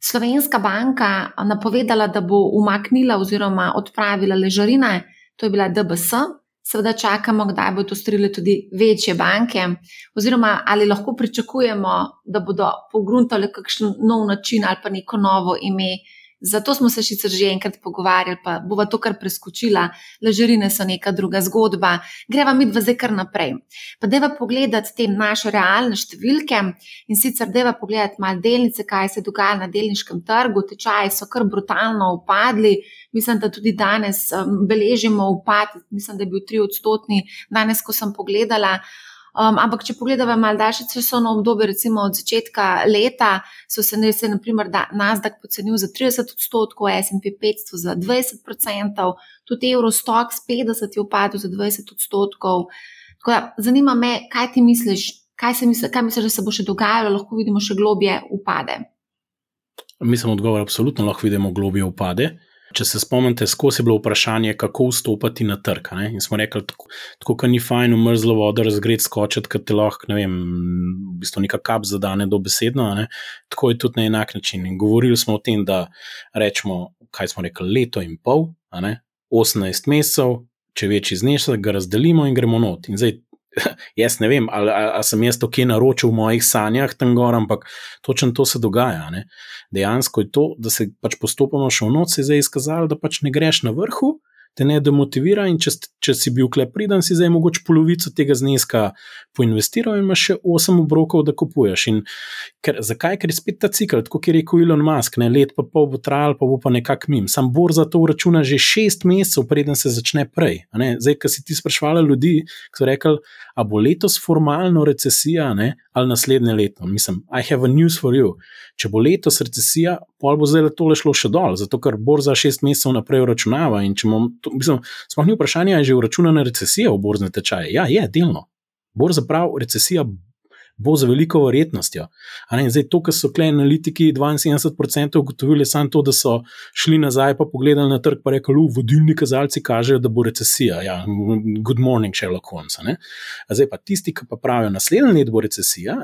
slovenska banka napovedala, da bo umaknila oziroma odpravila ležarine, to je bila DBS. Seveda čakamo, kdaj bodo to storile tudi večje banke, oziroma ali lahko pričakujemo, da bodo pogruntali kakšen nov način ali pa neko novo ime Zato smo se sicer že enkrat pogovarjali, pa bova to kar preskočila, ležerine so neka druga zgodba, greva mi dva zdaj kar naprej. Pa deva pogledati te naše realne številke in sicer deva pogledati malo delnice, kaj se dogaja na delniškem trgu, tečaji so kar brutalno upadli. Mislim, da tudi danes um, beležimo upad, mislim, da je bil tri odstotni, danes, ko sem pogledala. Um, ampak, če pogledamo malo daljše časovno obdobje, recimo od začetka leta, so se ne, se naprimer Nasdaq pocenil za 30 odstotkov, SP 500 za 20 odstotkov, tudi Eurostox 50 je upadel za 20 odstotkov. Da, zanima me, kaj ti misliš, kaj, misli, kaj misliš, da se bo še dogajalo, lahko vidimo še globje upade. Mislim, odgovor absolutno, lahko vidimo globje upade. Če se spomnite, skozi je bilo vprašanje, kako vstopiti na trg. Ne? In smo rekli, tako, tako da ni fajn v mrzlo vodo razgret skočiti, ker te lahko, ne vem, v bistvu neka kap zadane do besedno. Ne? Tako je tudi na enak način. In govorili smo o tem, da rečemo, kaj smo rekli, leto in pol, 18 mesecev, če večji znesek, ga razdelimo in gremo not. In zdaj [LAUGHS] jaz ne vem, ali, ali, ali sem jaz to kje naročil v mojih sanjah tam gor, ampak točno to se dogaja. Ne? Dejansko je to, da se pač postopoma še v noč, se je zdaj izkazalo, da pač ne greš na vrhu, te ne demotivira in če, če si bil klep priden, si zdaj mogoče polovico tega zneska poinvestiral in imaš še 8 obrokov, da kupuješ. In ker, zakaj? Ker je spet ta cikl, kot je rekel Elon Musk, ne let pa pol bo trajal, pa bo pa nekak mim. Sam bor za to računa že 6 mesecev, preden se začne prej. Zdaj, ko si ti sprašvala ljudi, ki so rekli, a bo letos formalno recesija ne? ali naslednje leto. Mislim, I have a news for you. Če bo letos recesija, pol bo zdaj tole šlo še dol, zato ker bor za 6 mesecev naprej računava Sploh ni vprašanje, ali je že uračunana recesija v borzne tečaje. Ja, je delno. Borza pravi, recesija bo z veliko verjetnostjo. Zdaj, to, kar so klej analitiki 72% ugotovili, je samo to, da so šli nazaj in pogledali na trg in rekli, da vodilni kazalci kažejo, da bo recesija. Ja, good morning, Sherlock Holmes. Zdaj pa tisti, ki pa pravijo, naslednji let bo recesija,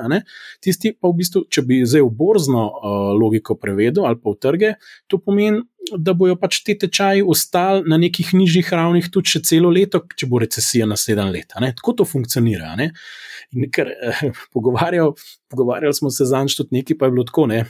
tisti pa v bistvu, če bi zdaj v borzno uh, logiko prevedel ali pa v trge, to pomeni. Da bojo pač te tečaji ostali na nekih nižjih ravnih tudi še celo leto, če bo recesija naslednje leto. Tako to funkcionira. Ne? In ker eh, pogovarjal, pogovarjali smo se za nič tudi nekaj, pa je bilo tako. Ne?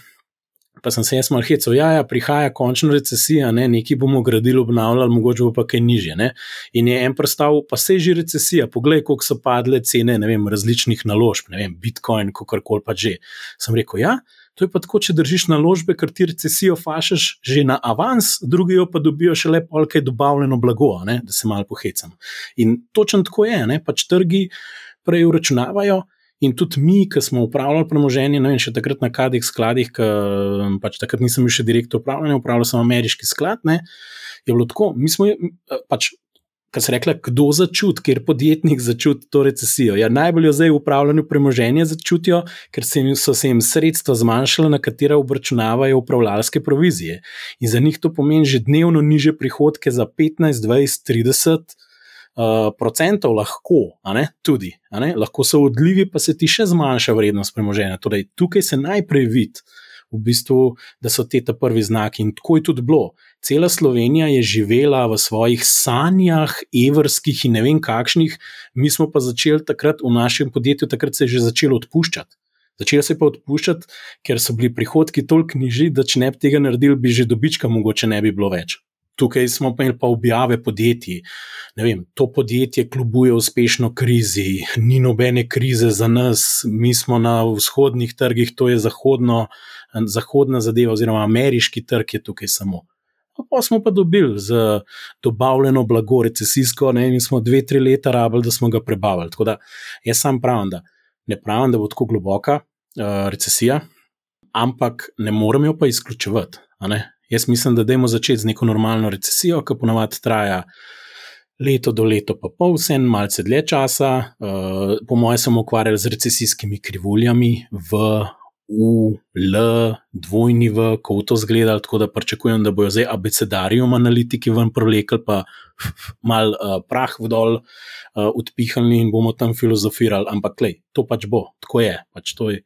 pa sem se jaz malo hecel, ja, ja, prihaja končna recesija, ne, nekaj bomo gradili, obnavljali, mogoče bo pa kaj niže. Ne. In je en predstav, pa se je že recesija, poglej, koliko so padle cene vem, različnih naložb, ne vem, Bitcoin, kako koli pa že. Sem rekel, ja. To je pa tako, če držiš naložbe, ker ti recesijo fašeš že na avans, drugi jo pa dobijo še le polkaj dobavljeno blago, ne, da se malo pohecam. In točno tako je, ne, pač trgi prej uračunavajo. In tudi mi, ki smo upravljali premoženje, ne vem, še takrat na kadih skladih, ki pač takrat nisem bil še direktor upravljanja, upravljal sem ameriški sklad, ne, je bilo tako. Mi smo pač kar se reče, kdo začuti, ker podjetnik začuti to recesijo. Ja, najbolj jo zdaj v upravljanju premoženja začutijo, ker se jim, so se jim sredstva zmanjšala, na katera obračunavajo upravljalske provizije. In za njih to pomeni že dnevno niže prihodke za 15, 20, 30. Uh, procentov lahko, ne, tudi, ne, lahko so odlivi, pa se ti še zmanjša vrednost premoženja. Torej, tukaj se najprej vidi, v bistvu, da so te prvi znaki. In tako je tudi bilo. Cela Slovenija je živela v svojih sanjah, evrskih in ne vem kakšnih, mi smo pa začeli takrat v našem podjetju, takrat se je že začelo odpuščati. Začelo se je pa odpuščati, ker so bili prihodki toliko nižji, da če ne bi tega naredili, bi že dobička mogoče ne bi bilo več. Tukaj smo pa imeli pa objave podjetij. Vem, to podjetje kljubuje uspešno krizi, ni nobene krize za nas, mi smo na vzhodnih trgih, to je zahodno, zahodna zadeva, oziroma ameriški trg je tukaj samo. Pa smo pa dobili z dobavljeno blago, recesijsko, ne, in smo dve, tri leta rabili, da smo ga prebavili. Tako da jaz sam pravim, da ne pravim, da bo tako globoka uh, recesija, ampak ne morem jo pa izključevati. Jaz mislim, da dajmo začeti z neko normalno recesijo, ki ponavadi traja leto do leto, pa pol, vse en malce dlje časa. Uh, po mojem, sem ukvarjal z recesijskimi krivuljami v U, L, dvojni V, kako to zgleda. Tako da pričakujem, da bojo zdaj abecedarijum analitiki ven prolekli, pa mal uh, prah vdol uh, odpihali in bomo tam filozofirali. Ampak, klej, to pač bo, tako je. Pač to je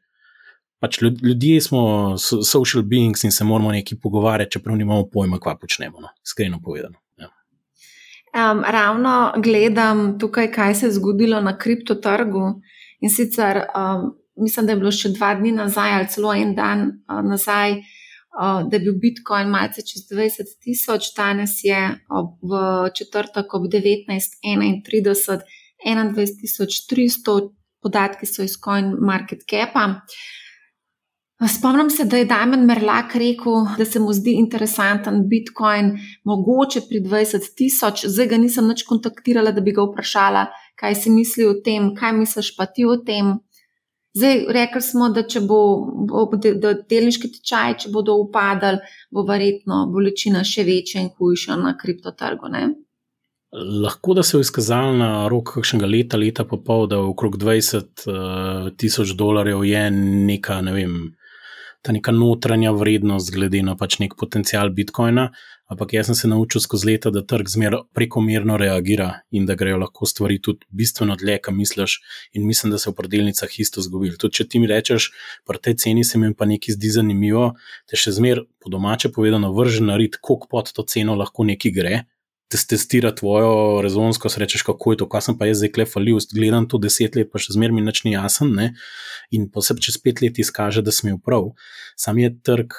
pač ljudje smo social beings in se moramo nekaj pogovarjati, čeprav nimamo pojma, kaj počnemo. No? Iskreno povedano. Ja. Um, ravno gledam tukaj, kaj se je zgodilo na kriptotrgu. In sicer um, mislim, da je bilo še dva dni nazaj, ali celo en dan uh, nazaj, uh, da je bil Bitcoin malce čez 20 tisoč, danes je ob, v četrtek ob 19:31, 21.300, podatki so iz Coin Market Capa. Spomnim se, da je Damien Merlak rekel, da se mu zdi interesanten Bitcoin, mogoče pri 20 tisoč. Zdaj ga nisem več kontaktirala, da bi ga vprašala, kaj si misli o tem, kaj misliš pa ti o tem. Zdaj, rekli smo, da če bo, bo da delniški tečaj, če bodo upadali, bo verjetno bolečina še večja in hujša na kriptotrgu. Ne? Lahko da se je izkazalo na rok kakšnega leta, leta pa pol, da okrog 20 uh, tisoč dolarjev je neka, ne vem, ta neka notranja vrednost, glede na pač nek potencial Bitcoina. Ampak jaz sem se naučil skozi leta, da trg zmeraj prekomerno reagira in da grejo lahko stvari tudi bistveno dlje, kam misliš. In mislim, da se v predeljnicah isto zgodilo. Tudi če ti mi rečeš, pri tej ceni se mi pa nekaj zdi zanimivo, te še zmeraj po domače povedano vrže na rit, koliko pod to ceno lahko neki gre testira tvojo rezonsko, rečeš, kako je to, kaj sem pa jaz zdaj klefalil, gledam to deset let, pa še zmeraj mi nič ni jasen. Ne? In posebej čez pet let izkaže, da sem imel prav. Sam je trg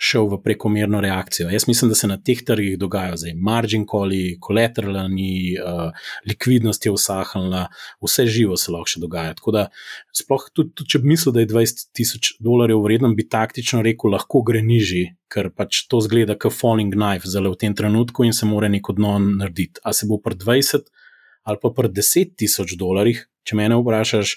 šel v prekomerno reakcijo. Jaz mislim, da se na teh trgih dogajajo zdaj margin calli, kolateralni, uh, likvidnost je usahnila, vse živo se lahko še dogaja. Tako da, sploh tudi, tudi če bi mislil, da je 20 tisoč dolarjev vreden, bi taktično rekel, lahko gre nižji, ker pač to zgleda kot falling knife zelo v tem trenutku in se mora neko dno narediti. A se bo pri 20 ali pa pri 10 tisoč dolarjih, če me vprašaš,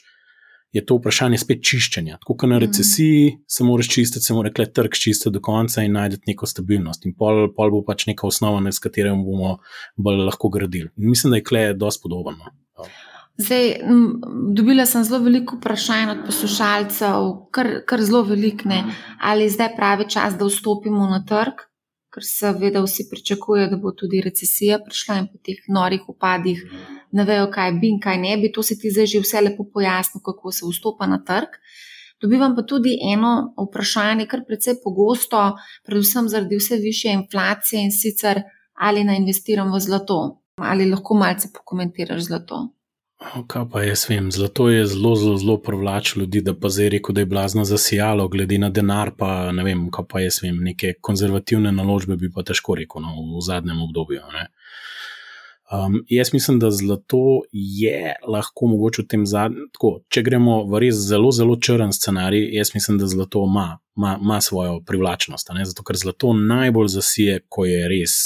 je to vprašanje spet čiščenja. Tako kot na mhm. recesiji se moraš čistiti, se mora rekel trg čistiti do konca in najti neko stabilnost. In pol, pol bo pač neka osnova, s katero bomo bolj lahko gradili. In mislim, da je klej dosti podobno. Zdaj, dobila sem zelo veliko vprašanj od poslušalcev, kar, kar zelo velikne. Ali je zdaj pravi čas, da vstopimo na trg? ker seveda vsi pričakujejo, da bo tudi recesija prišla in po teh norih upadih ne vejo, kaj bi in kaj ne bi. To se ti zdaj že vse lepo pojasni, kako se vstopa na trg. Dobivam pa tudi eno vprašanje, kar precej pogosto, predvsem zaradi vse više inflacije in sicer ali naj investiram v zlato. Ali lahko malce pokomentiraš zlato? Kaj pa jaz vem, zlato je zelo, zelo, zelo privlačilo ljudi, da pa zdaj rekel, da je blazno zasijalo, glede na denar, pa ne vem, kaj pa jaz vem, neke konzervativne naložbe bi pa težko rekel no, v zadnjem obdobju. Um, jaz mislim, da zlato je lahko mogoče v tem zadnjem, tako, če gremo v res zelo, zelo črn scenarij, jaz mislim, da zlato ima, ima, ima svojo privlačnost. Zato, ker zlato najbolj zasije, ko je res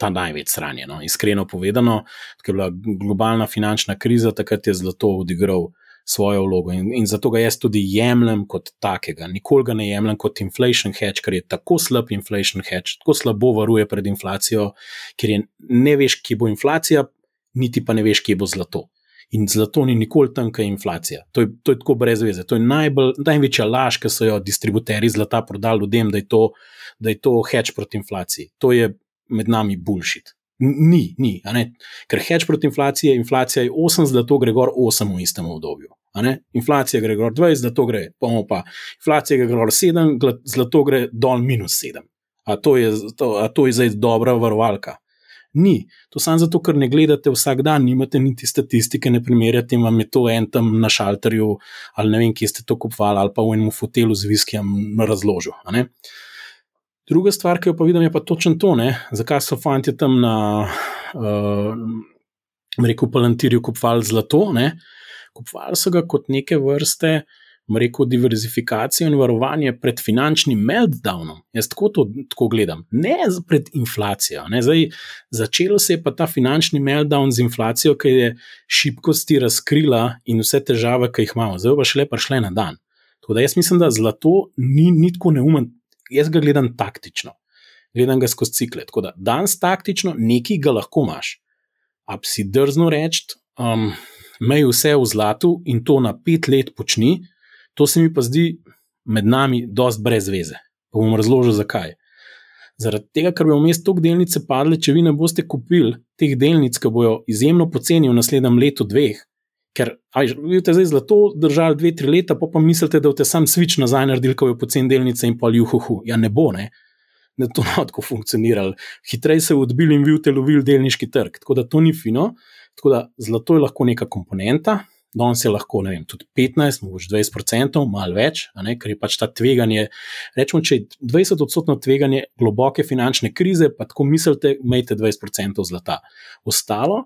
ta največ sranje. No. Iskreno povedano, ker je bila globalna finančna kriza, takrat je zlato odigral svojo vlogo in, in zato ga jaz tudi jemljem kot takega. Nikoli ga ne jemljem kot inflation hedge, ker je tako slab inflation hedge, tako slabo varuje pred inflacijo, ker je ne veš, kje bo inflacija, niti pa ne veš, kje bo zlato. In zlato ni nikoli tam, kaj je inflacija. To je, to je tako brez veze. To je najbolj, največja laž, ki so jo distributeri zlata prodali ljudem, da je to, da je to hedge proti inflaciji. To je med nami bulšit. Ni, ni, ker hedge proti inflaciji je inflacija 8, zato gre gor 8 v istem obdobju. Inflacija gre gor 20, zato gre pa inflacija gre gor 7, zato gre dol minus 7. A to je, to, a to je zdaj dobra varovalka? Ni. To samo zato, ker ne gledate vsak dan, nimate niti statistike, ne primerjate, vam je to en tam na šalterju ali ne vem, kje ste to kupovali ali pa v enem hotelu z viskijem razložil. Druga stvar, ki jo pa vidim, je pa točno to, ne? zakaj so fanti tam na, uh, rekel, palantirju kupovali zlato. Ne? Kupovali so ga kot neke vrste, rekel, diverzifikacijo in varovanje pred finančnim meltdownom. Jaz tako to tako gledam, ne pred inflacijo. Zdaj, začelo se je pa ta finančni meltdown z inflacijo, ki je šibkosti razkrila in vse težave, ki jih imamo, zdaj pa še le prišle na dan. Tako da jaz mislim, da zlato ni, ni tako neumen jaz ga gledam taktično, gledam ga skozi cikle. Tako da danes taktično nekaj ga lahko imaš. A si drzno reči, um, mej vse v zlatu in to na pet let počni, to se mi pa zdi med nami dost brez veze. Pa bom razložil, zakaj. Zaradi tega, ker bi vmes toliko delnice padle, če vi ne boste kupili teh delnic, ki bojo izjemno poceni v naslednjem letu, dveh, Ker, aj, vi ste zdaj zlato držali dve, tri leta, pa pa mislite, da boste sam switch nazaj naredili, ko je pocen delnice in pa juhu. Ja, ne bo, ne. Ne to lahko funkcioniralo. Hitreje se je odbil in vi ste lovili delniški trg. Tako da to ni fino. Tako da zlato je lahko neka komponenta, danes je lahko vem, tudi 15, mogoče 20%, malo več, ne, ker je pač ta tveganje. Rečemo, če je 20-odstotno tveganje globoke finančne krize, pa tako mislite, imejte 20% zlata. Ostalo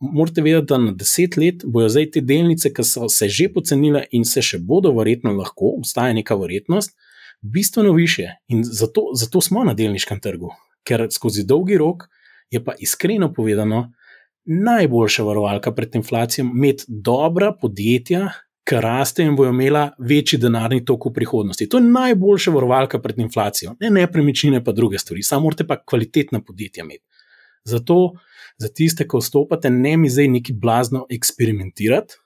morate vedeti, da na deset let bojo zdaj te delnice, ki so se že pocenile in se še bodo, verjetno lahko, obstaja neka verjetnost, bistveno više. In zato, zato smo na delniškem trgu, ker skozi dolgi rok je pa iskreno povedano najboljša varovalka pred inflacijo imeti dobra podjetja. Ker raste in bojo imela večji denarni tok v prihodnosti. To je najboljša varovalka pred inflacijo, ne nepremičnine, pa druge stvari, samo morate pa kvalitetna podjetja imeti. Zato za tiste, ki vstopate, ne mi zdaj neki blazno eksperimentirati.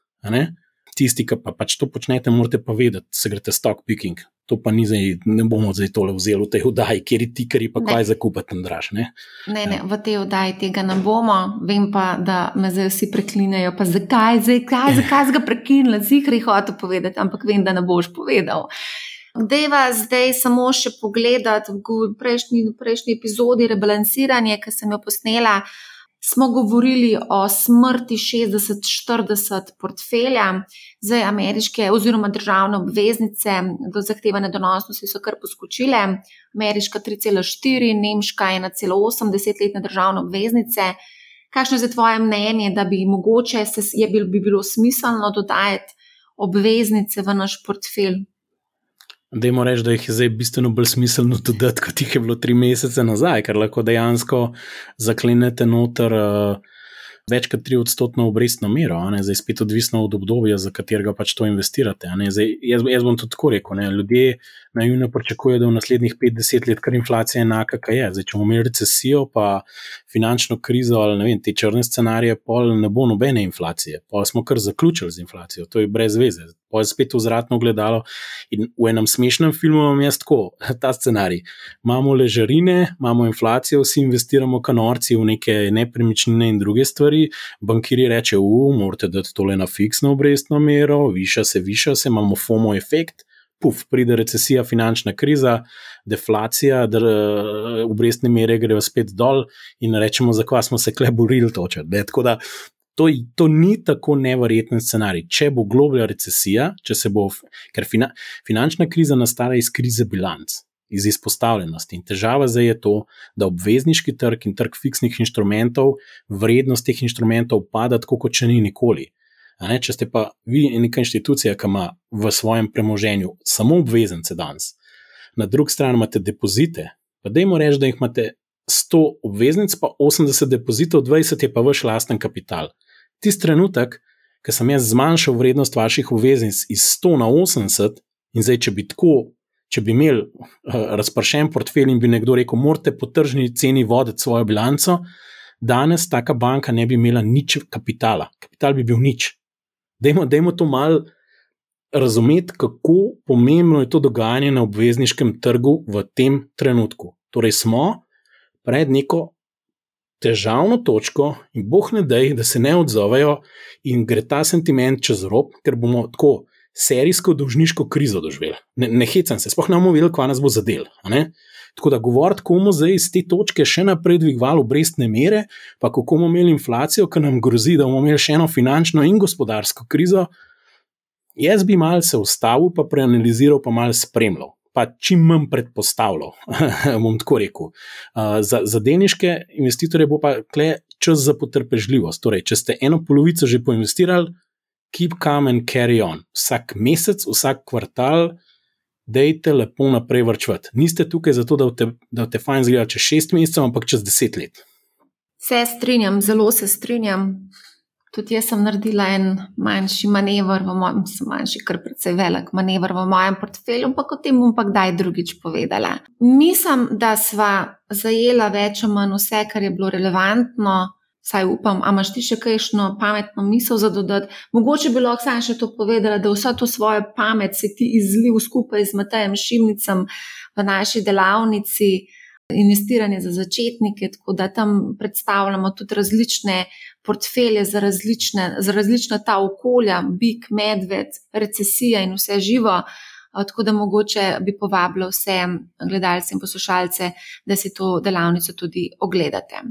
Tisti, ki pa pač to počnete, morate pa vedeti, se greste stock picking. To pa ni zdaj, ne bomo zdaj tole vzeli v tej oddaji, kjer ti, ker je pa kaj zakupati tam draž. Ne? Ne, ne, v tej oddaji tega ne bomo. Vem pa, da me zdaj vsi preklinajo. Pa zakaj, zakaj, zakaj si ga prekinila, zihri hotel povedati, ampak vem, da ne boš povedal. Dejva zdaj samo še pogledati v prejšnji, prejšnji epizodi rebalansiranja, ki sem jo posnela smo govorili o smrti 60-40 portfelja, zdaj ameriške oziroma državne obveznice do zahtevane donosnosti so kar poskočile, ameriška 3,4, nemška 1,8 desetletne državne obveznice. Kakšno je tvoje mnenje, da bi mogoče se, je bil, bi bilo smiselno dodajati obveznice v naš portfelj? Dajmo reči, da jih je zdaj bistveno bolj smiselno dodati, kot jih je bilo tri mesece nazaj, ker lahko dejansko zaklenete noter uh, več kot tri odstotno obrestno mero, zdaj spet odvisno od obdobja, za katerega pač to investirate. Zdaj, jaz, jaz bom tudi tako rekel, ne? ljudje naivno pričakujejo, da v naslednjih 50 let kar inflacija je enaka, kaj je. Zdaj, če bomo imeli recesijo, pa finančno krizo ali ne vem, te črne scenarije, pol ne bo nobene inflacije, pa smo kar zaključili z inflacijo, to je brez veze pa je spet vzratno gledalo. In v enem smešnem filmu imam jaz tako, [LAUGHS] ta scenarij. Imamo ležarine, imamo inflacijo, vsi investiramo kanorci v neke nepremičnine in druge stvari. Bankiri reče, uf, morate dati tole na fiksno obrestno mero, viša se, viša se, imamo FOMO efekt. Puf, pride recesija, finančna kriza, deflacija, obrestne mere grejo spet dol, in rečemo, zakaj smo se kle borili točer. Tako da To, to ni tako nevreten scenarij. Če bo globalna recesija, če se bo, ker fina, finančna kriza nastala iz krize bilanc, iz izpostavljenosti. In težava zdaj je to, da obvezniški trg in trg fiksnih inštrumentov, vrednost teh inštrumentov pada tako, kot če ni nikoli. Ne, če ste pa vi neka inštitucija, ki ima v svojem premoženju samo obveznice danes, na drugi strani imate depozite, pa dajmo reči, da jih imate 100 obveznic, pa 80 depozitov, 20 je pa vaš lasten kapital. Tisti trenutek, ko sem jaz zmanjšal vrednost vaših obveznic iz 100 na 80, in zdaj, če bi tako, če bi imeli uh, razpršen portfelj in bi nekdo rekel, morate po tržni ceni voditi svojo bilanco, danes taka banka ne bi imela nič kapitala, kapital bi bil nič. Dajmo, dajmo to malo razumeti, kako pomembno je to dogajanje na obvezniškem trgu v tem trenutku. Torej, smo pred neko težavno točko in boh ne dej, da se ne odzovejo in gre ta sentiment čez rob, ker bomo tako serijsko dolžniško krizo doživeli. Ne, ne hecam se, spoh ne bomo videli, kva nas bo zadel. Tako da govoriti, komu zdaj iz te točke še naprej dvigovali obrestne mere, pa kako bomo imeli inflacijo, ki nam grozi, da bomo imeli še eno finančno in gospodarsko krizo. Jaz bi mal se ustavil, pa preanaliziral, pa mal spremljal pa čim manj predpostavljal. [LAUGHS] bom tako rekel. Uh, za, za deniške investitorje bo pa kle čas za potrpežljivost. Torej, če ste eno polovico že poinvestirali, keep calm and carry on. Vsak mesec, vsak kvartal. Dejte lepo naprej vrčvati. Niste tukaj zato, da te, da te fajn zgleda čez šest mesecev, ampak čez deset let. Se strinjam, zelo se strinjam. Tudi jaz sem naredila en manjši manever, v mojem, manjši, kar precej velik manever v mojem portfelju, ampak o tem bom pa kdaj drugič povedala. Mislim, da sva zajela več ali manj vse, kar je bilo relevantno. Saj upam, a imaš ti še kakšno pametno misel za dodati? Mogoče bi lahko sam še to povedala, da vso to svojo pamet si ti izlil skupaj z Matejem Šimnicem v naši delavnici investiranje za začetnike, tako da tam predstavljamo tudi različne portfelje za različne, za različna ta okolja, bik, medved, recesija in vse živo. Tako da mogoče bi povabila vse gledalce in poslušalce, da si to delavnico tudi ogledate.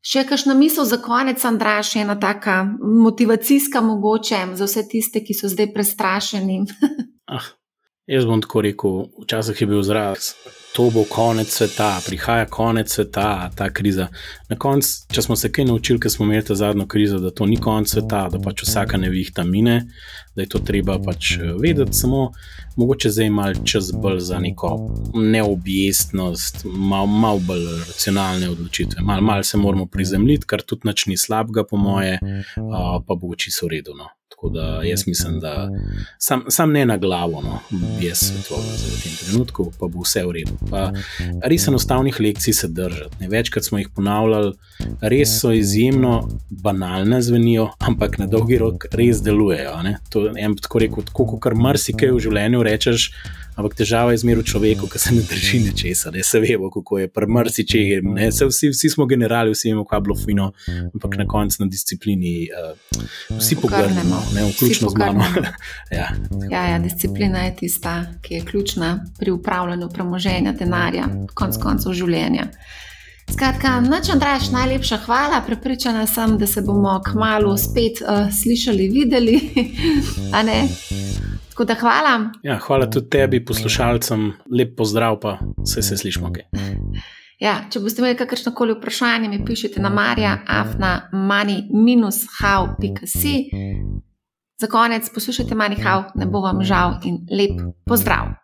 Še kakšna misel za konec, Andraš, ena taka motivacijska, mogoče za vse tiste, ki so zdaj prestrašeni? [LAUGHS] ah, jaz bom tako rekel, včasih je bil zraz to bo konec sveta, prihaja konec sveta, ta kriza. Na koncu, če smo se kaj naučili, ker smo imeli ta zadnjo krizo, da to ni konec sveta, da pač vsaka nevihta mine, da je to treba pač eh, vedeti, samo mogoče zdaj malo čas bolj za neko neobjestnost, malo mal bolj racionalne odločitve. Malo mal se moramo prizemljiti, kar tudi ni slabega, po moje, pa bo čisto redno. Tako da jaz mislim, da sam, sam ne na glavo, no, jaz svetoval v tem trenutku, pa bo vse v redu. Pa res enostavnih lekcij se držati. Večkrat smo jih ponavljali, res so izjemno banalne zvenijo, ampak na dolgi rok res delujejo. Ne. To je tako rekel, tako kot marsikaj v življenju rečeš. Ampak težava je zmeraj v človeku, ki se ne drži ničesar, ne se vemo, kako je, prmrsi če je. Vsi, vsi smo generali, vsi imamo kablo fino, ampak na koncu na disciplini uh, vsi pogrnemo, vključno z mano. [LAUGHS] ja. Ja, ja, disciplina je tista, ki je ključna pri upravljanju premoženja, denarja, konc koncev življenja. Skratka, noč Andraš, najlepša hvala. Prepričana sem, da se bomo kmalo spet uh, slišali, videli. [LAUGHS] Tako da hvala. Ja, hvala tudi tebi, poslušalcem, lep pozdrav, pa vse se slišmo. Okay. [LAUGHS] Ja, če boste imeli kakršno koli vprašanje, mi pišite na marja, afna, mani-how.si. Za konec poslušajte, mani how, ne bo vam žal in lep pozdrav.